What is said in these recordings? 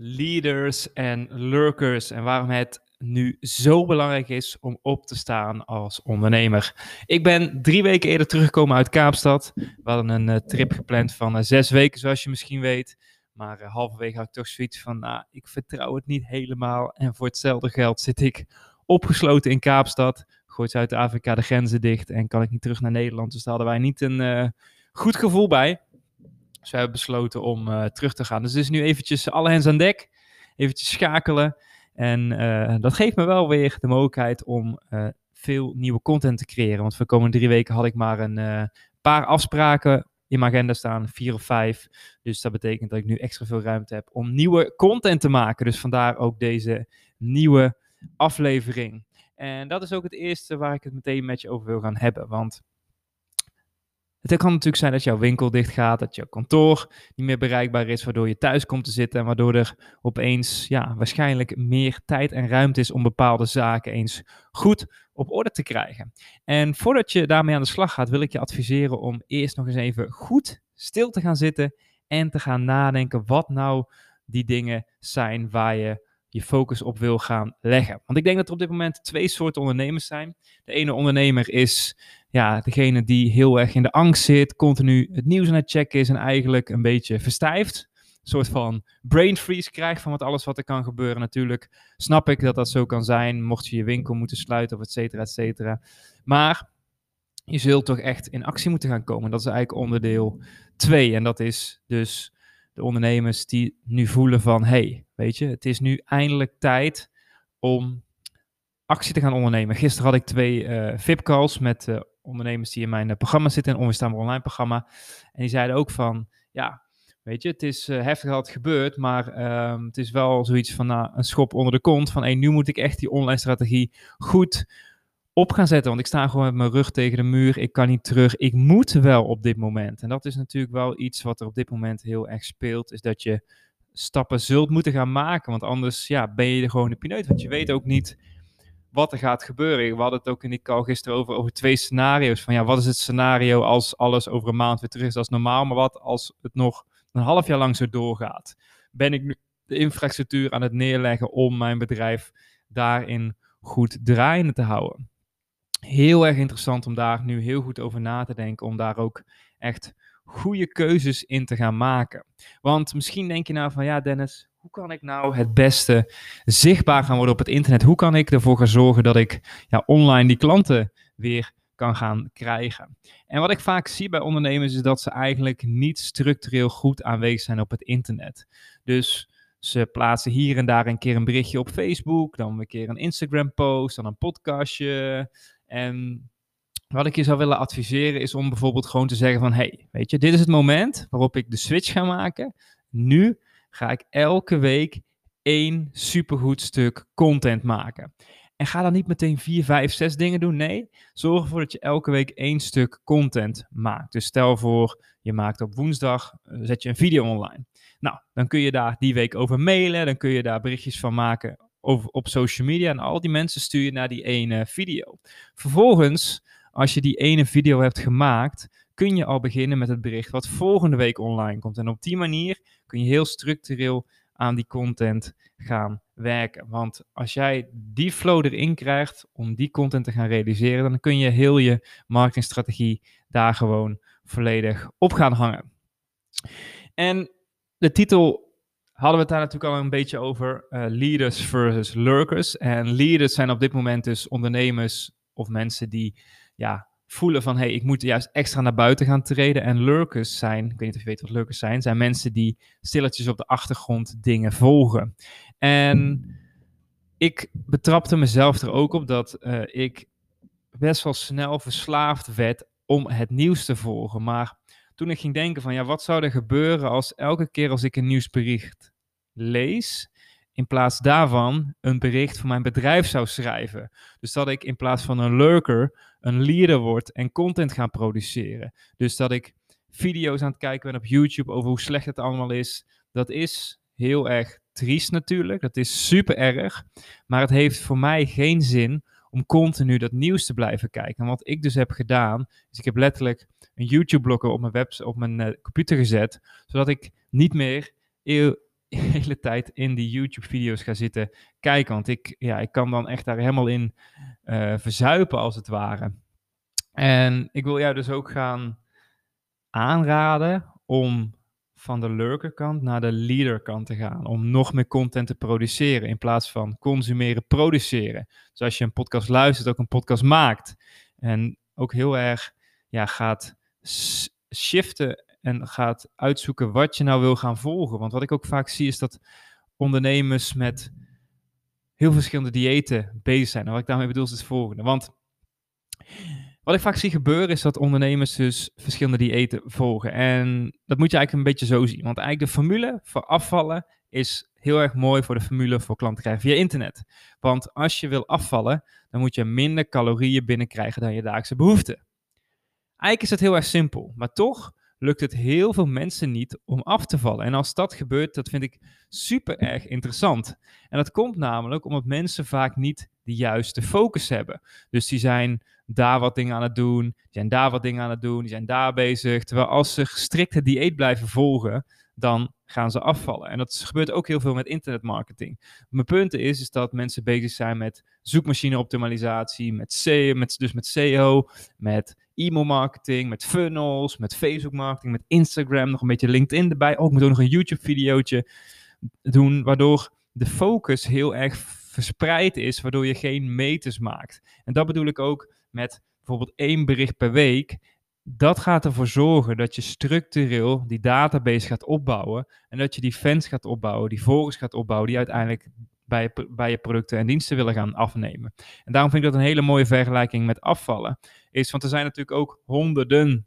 Leaders en lurkers en waarom het nu zo belangrijk is om op te staan als ondernemer. Ik ben drie weken eerder teruggekomen uit Kaapstad. We hadden een uh, trip gepland van uh, zes weken, zoals je misschien weet. Maar uh, halverwege had ik toch zoiets van, nou, ik vertrouw het niet helemaal. En voor hetzelfde geld zit ik opgesloten in Kaapstad. Gooit Zuid-Afrika de grenzen dicht en kan ik niet terug naar Nederland. Dus daar hadden wij niet een goed gevoel bij. Dus we hebben besloten om uh, terug te gaan. Dus het is nu eventjes alle hens aan dek. Eventjes schakelen. En uh, dat geeft me wel weer de mogelijkheid om uh, veel nieuwe content te creëren. Want voor de komende drie weken had ik maar een paar afspraken in mijn agenda staan. Vier of vijf. Dus dat betekent dat ik nu extra veel ruimte heb om nieuwe content te maken. Dus vandaar ook deze nieuwe aflevering. En dat is ook het eerste waar ik het meteen met je over wil gaan hebben. Want het kan natuurlijk zijn dat jouw winkel dicht gaat, dat jouw kantoor niet meer bereikbaar is, waardoor je thuis komt te zitten en waardoor er opeens ja, waarschijnlijk meer tijd en ruimte is om bepaalde zaken eens goed op orde te krijgen. En voordat je daarmee aan de slag gaat, wil ik je adviseren om eerst nog eens even goed stil te gaan zitten en te gaan nadenken wat nou die dingen zijn waar je je focus op wil gaan leggen. Want ik denk dat er op dit moment twee soorten ondernemers zijn. De ene ondernemer is ja, degene die heel erg in de angst zit, continu het nieuws aan het checken is en eigenlijk een beetje verstijft. Een soort van brain freeze krijgt van wat alles wat er kan gebeuren. Natuurlijk snap ik dat dat zo kan zijn, mocht je je winkel moeten sluiten of et cetera, et cetera. Maar je zult toch echt in actie moeten gaan komen. Dat is eigenlijk onderdeel 2. En dat is dus de ondernemers die nu voelen van, hey, weet je, het is nu eindelijk tijd om actie te gaan ondernemen. Gisteren had ik twee uh, VIP-calls met uh, ondernemers die in mijn uh, programma zitten, een onweerstaanbaar online programma. En die zeiden ook van, ja, weet je, het is heftig dat het gebeurt, maar ehm, het is wel zoiets van nou, een schop onder de kont. Van, hey, nu moet ik echt die online strategie goed op gaan zetten. Want ik sta gewoon met mijn rug tegen de muur. Ik kan niet terug. Ik moet wel op dit moment. En dat is natuurlijk wel iets wat er op dit moment heel erg speelt. Is dat je stappen zult moeten gaan maken. Want anders ja, ben je er gewoon de pineut. Want je weet ook niet wat er gaat gebeuren. We hadden het ook in die call gisteren over, over twee scenario's. Van ja, wat is het scenario als alles over een maand weer terug is als normaal? Maar wat als het nog een half jaar lang zo doorgaat? Ben ik nu de infrastructuur aan het neerleggen om mijn bedrijf daarin goed draaiende te houden? heel erg interessant om daar nu heel goed over na te denken, om daar ook echt goede keuzes in te gaan maken. Want misschien denk je nou van ja, Dennis, hoe kan ik nou het beste zichtbaar gaan worden op het internet? Hoe kan ik ervoor gaan zorgen dat ik ja, online die klanten weer kan gaan krijgen? En wat ik vaak zie bij ondernemers is dat ze eigenlijk niet structureel goed aanwezig zijn op het internet. Dus ze plaatsen hier en daar een keer een berichtje op Facebook, dan een keer een Instagram post, dan een podcastje, en wat ik je zou willen adviseren is om bijvoorbeeld gewoon te zeggen van, hey, weet je, dit is het moment waarop ik de switch ga maken. Nu ga ik elke week één supergoed stuk content maken. En ga dan niet meteen vier, vijf, zes dingen doen. Nee, zorg ervoor dat je elke week één stuk content maakt. Dus stel voor, je maakt op woensdag, eh, zet je een video online. Nou, dan kun je daar die week over mailen. Dan kun je daar berichtjes van maken op social media. En al die mensen stuur je naar die ene video. Vervolgens, als je die ene video hebt gemaakt, kun je al beginnen met het bericht wat volgende week online komt. En op die manier kun je heel structureel aan die content gaan werken. Want als jij die flow erin krijgt om die content te gaan realiseren, dan kun je heel je marketingstrategie daar gewoon volledig op gaan hangen. En de titel hadden we het daar natuurlijk al een beetje over. Uh, leaders versus lurkers. En leaders zijn op dit moment dus ondernemers of mensen die ja, voelen van... hey, ik moet juist extra naar buiten gaan treden. En lurkers zijn, ik weet niet of je weet wat lurkers zijn... zijn mensen die stilletjes op de achtergrond dingen volgen. En ik betrapte mezelf er ook op dat uh, ik best wel snel verslaafd werd om het nieuws te volgen. Maar toen ik ging denken van ja, wat zou er gebeuren als elke keer als ik een nieuwsbericht lees, in plaats daarvan een bericht voor mijn bedrijf zou schrijven. Dus dat ik in plaats van een lurker een leader word en content ga produceren. Dus dat ik video's aan het kijken ben op YouTube over hoe slecht het allemaal is. Dat is heel erg triest natuurlijk. Dat is super erg. Maar het heeft voor mij geen zin om continu dat nieuws te blijven kijken. En wat ik dus heb gedaan, is ik heb letterlijk een YouTube-blokker op mijn, website, op mijn uh, computer gezet, zodat ik niet meer de hele tijd in die YouTube-video's ga zitten kijken. Want ik, ja, ik kan dan echt daar helemaal in uh, verzuipen, als het ware. En ik wil jou dus ook gaan aanraden om van de lurkerkant naar de leaderkant te gaan. Om nog meer content te produceren in plaats van consumeren, produceren. Dus als je een podcast luistert, ook een podcast maakt. En ook heel erg ja, gaat shiften en gaat uitzoeken wat je nou wil gaan volgen. Want wat ik ook vaak zie is dat ondernemers met heel verschillende diëten bezig zijn. En wat ik daarmee bedoel is het volgende. Want wat ik vaak zie gebeuren is dat ondernemers dus verschillende diëten volgen. En dat moet je eigenlijk een beetje zo zien. Want eigenlijk de formule voor afvallen is heel erg mooi voor de formule voor klanten krijgen via internet. Want als je wil afvallen, dan moet je minder calorieën binnenkrijgen dan je dagelijkse behoefte. Eigenlijk is het heel erg simpel, maar toch lukt het heel veel mensen niet om af te vallen. En als dat gebeurt, dat vind ik super erg interessant. En dat komt namelijk omdat mensen vaak niet de juiste focus hebben. Dus die zijn daar wat dingen aan het doen, die zijn daar wat dingen aan het doen, die zijn daar bezig. Terwijl als ze strikt het dieet blijven volgen, dan gaan ze afvallen. En dat gebeurt ook heel veel met internetmarketing. Mijn punt is, is dat mensen bezig zijn met zoekmachine-optimalisatie, met SEO, met, dus met SEO, met e-mail-marketing, met funnels, met Facebook-marketing, met Instagram, nog een beetje LinkedIn erbij. Ook oh, moet ook nog een YouTube-videootje doen, waardoor de focus heel erg verspreid is, waardoor je geen meters maakt. En dat bedoel ik ook met bijvoorbeeld één bericht per week. Dat gaat ervoor zorgen dat je structureel die database gaat opbouwen en dat je die fans gaat opbouwen, die volgers gaat opbouwen, die uiteindelijk bij bij je producten en diensten willen gaan afnemen. En daarom vind ik dat een hele mooie vergelijking met afvallen. Is, want er zijn natuurlijk ook honderden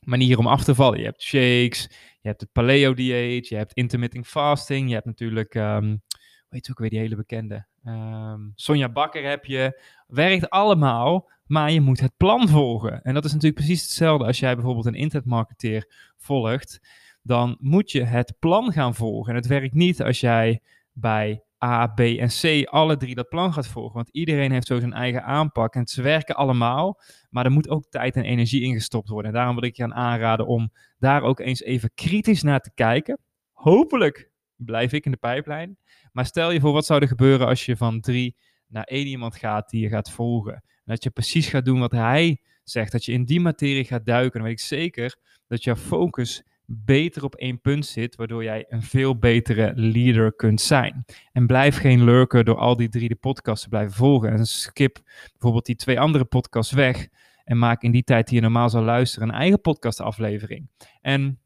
manieren om af te vallen. Je hebt shakes, je hebt het paleo-dieet, je hebt intermittent fasting, je hebt natuurlijk, um, weet je ook weer die hele bekende, um, Sonja Bakker heb je. Werkt allemaal, maar je moet het plan volgen. En dat is natuurlijk precies hetzelfde als jij bijvoorbeeld een internetmarketeer volgt. Dan moet je het plan gaan volgen. En het werkt niet als jij bij A, B en C alle drie dat plan gaat volgen. Want iedereen heeft zo zijn eigen aanpak en ze werken allemaal. Maar er moet ook tijd en energie in gestopt worden. En daarom wil ik je aan aanraden om daar ook eens even kritisch naar te kijken. Hopelijk blijf ik in de pijplijn. Maar stel je voor, wat zou er gebeuren als je van drie naar één iemand gaat die je gaat volgen. En dat je precies gaat doen wat hij zegt. Dat je in die materie gaat duiken. Dan weet ik zeker dat jouw focus beter op één punt zit, waardoor jij een veel betere leader kunt zijn. En blijf geen lurker door al die drie de podcasts te blijven volgen. En skip bijvoorbeeld die twee andere podcasts weg en maak in die tijd die je normaal zou luisteren een eigen podcastaflevering. En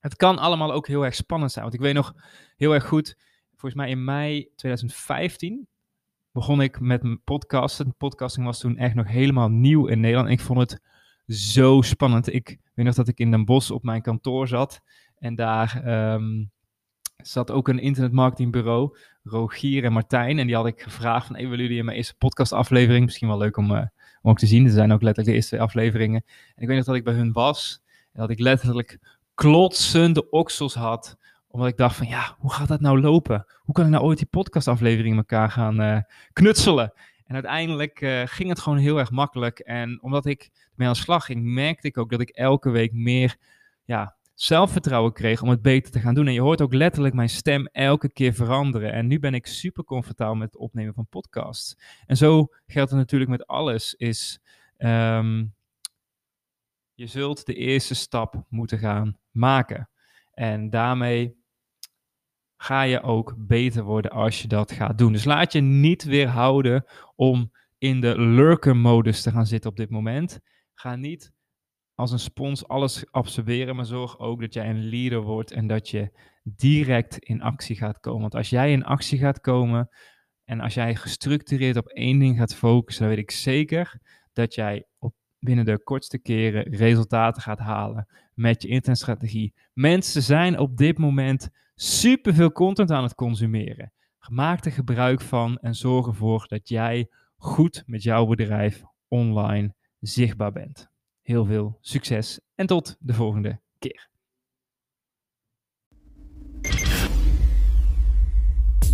het kan allemaal ook heel erg spannend zijn, want ik weet nog heel erg goed, volgens mij in mei 2015 begon ik met mijn podcasten. Podcasting was toen echt nog helemaal nieuw in Nederland. ik vond het zo spannend. Ik weet nog dat ik in Den Bosch op mijn kantoor zat. En daar ehm, zat ook een internetmarketingbureau, Rogier en Martijn. En die had ik gevraagd van, hey, willen jullie in mijn eerste podcastaflevering? Misschien wel leuk om, uh, om ook te zien. Er zijn ook letterlijk de eerste afleveringen. En ik weet nog dat ik bij hun was. En dat ik letterlijk klotsende oksels had omdat ik dacht van, ja, hoe gaat dat nou lopen? Hoe kan ik nou ooit die podcastaflevering in elkaar gaan uh, knutselen? En uiteindelijk uh, ging het gewoon heel erg makkelijk. En omdat ik mee aan de slag ging, merkte ik ook dat ik elke week meer ja, zelfvertrouwen kreeg om het beter te gaan doen. En je hoort ook letterlijk mijn stem elke keer veranderen. En nu ben ik super comfortabel met het opnemen van podcasts. En zo geldt het natuurlijk met alles, is um, je zult de eerste stap moeten gaan maken. En daarmee ga je ook beter worden als je dat gaat doen. Dus laat je niet weerhouden om in de lurker-modus te gaan zitten op dit moment. Ga niet als een spons alles absorberen, maar zorg ook dat jij een leader wordt en dat je direct in actie gaat komen. Want als jij in actie gaat komen en als jij gestructureerd op één ding gaat focussen, dan weet ik zeker dat jij op binnen de kortste keren resultaten gaat halen met je internetstrategie. Mensen zijn op dit moment superveel content aan het consumeren. Maak er gebruik van en zorg ervoor dat jij goed met jouw bedrijf online zichtbaar bent. Heel veel succes en tot de volgende keer.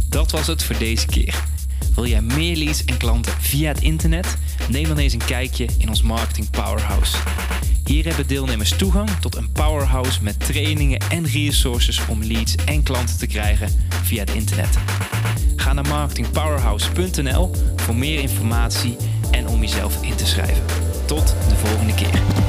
Dat was het voor deze keer. Wil jij meer leads en klanten via het internet? Neem dan eens een kijkje in ons Marketing Powerhouse. Hier hebben deelnemers toegang tot een powerhouse met trainingen en resources om leads en klanten te krijgen via het internet. Ga naar marketingpowerhouse.nl voor meer informatie en om jezelf in te schrijven. Tot de volgende keer.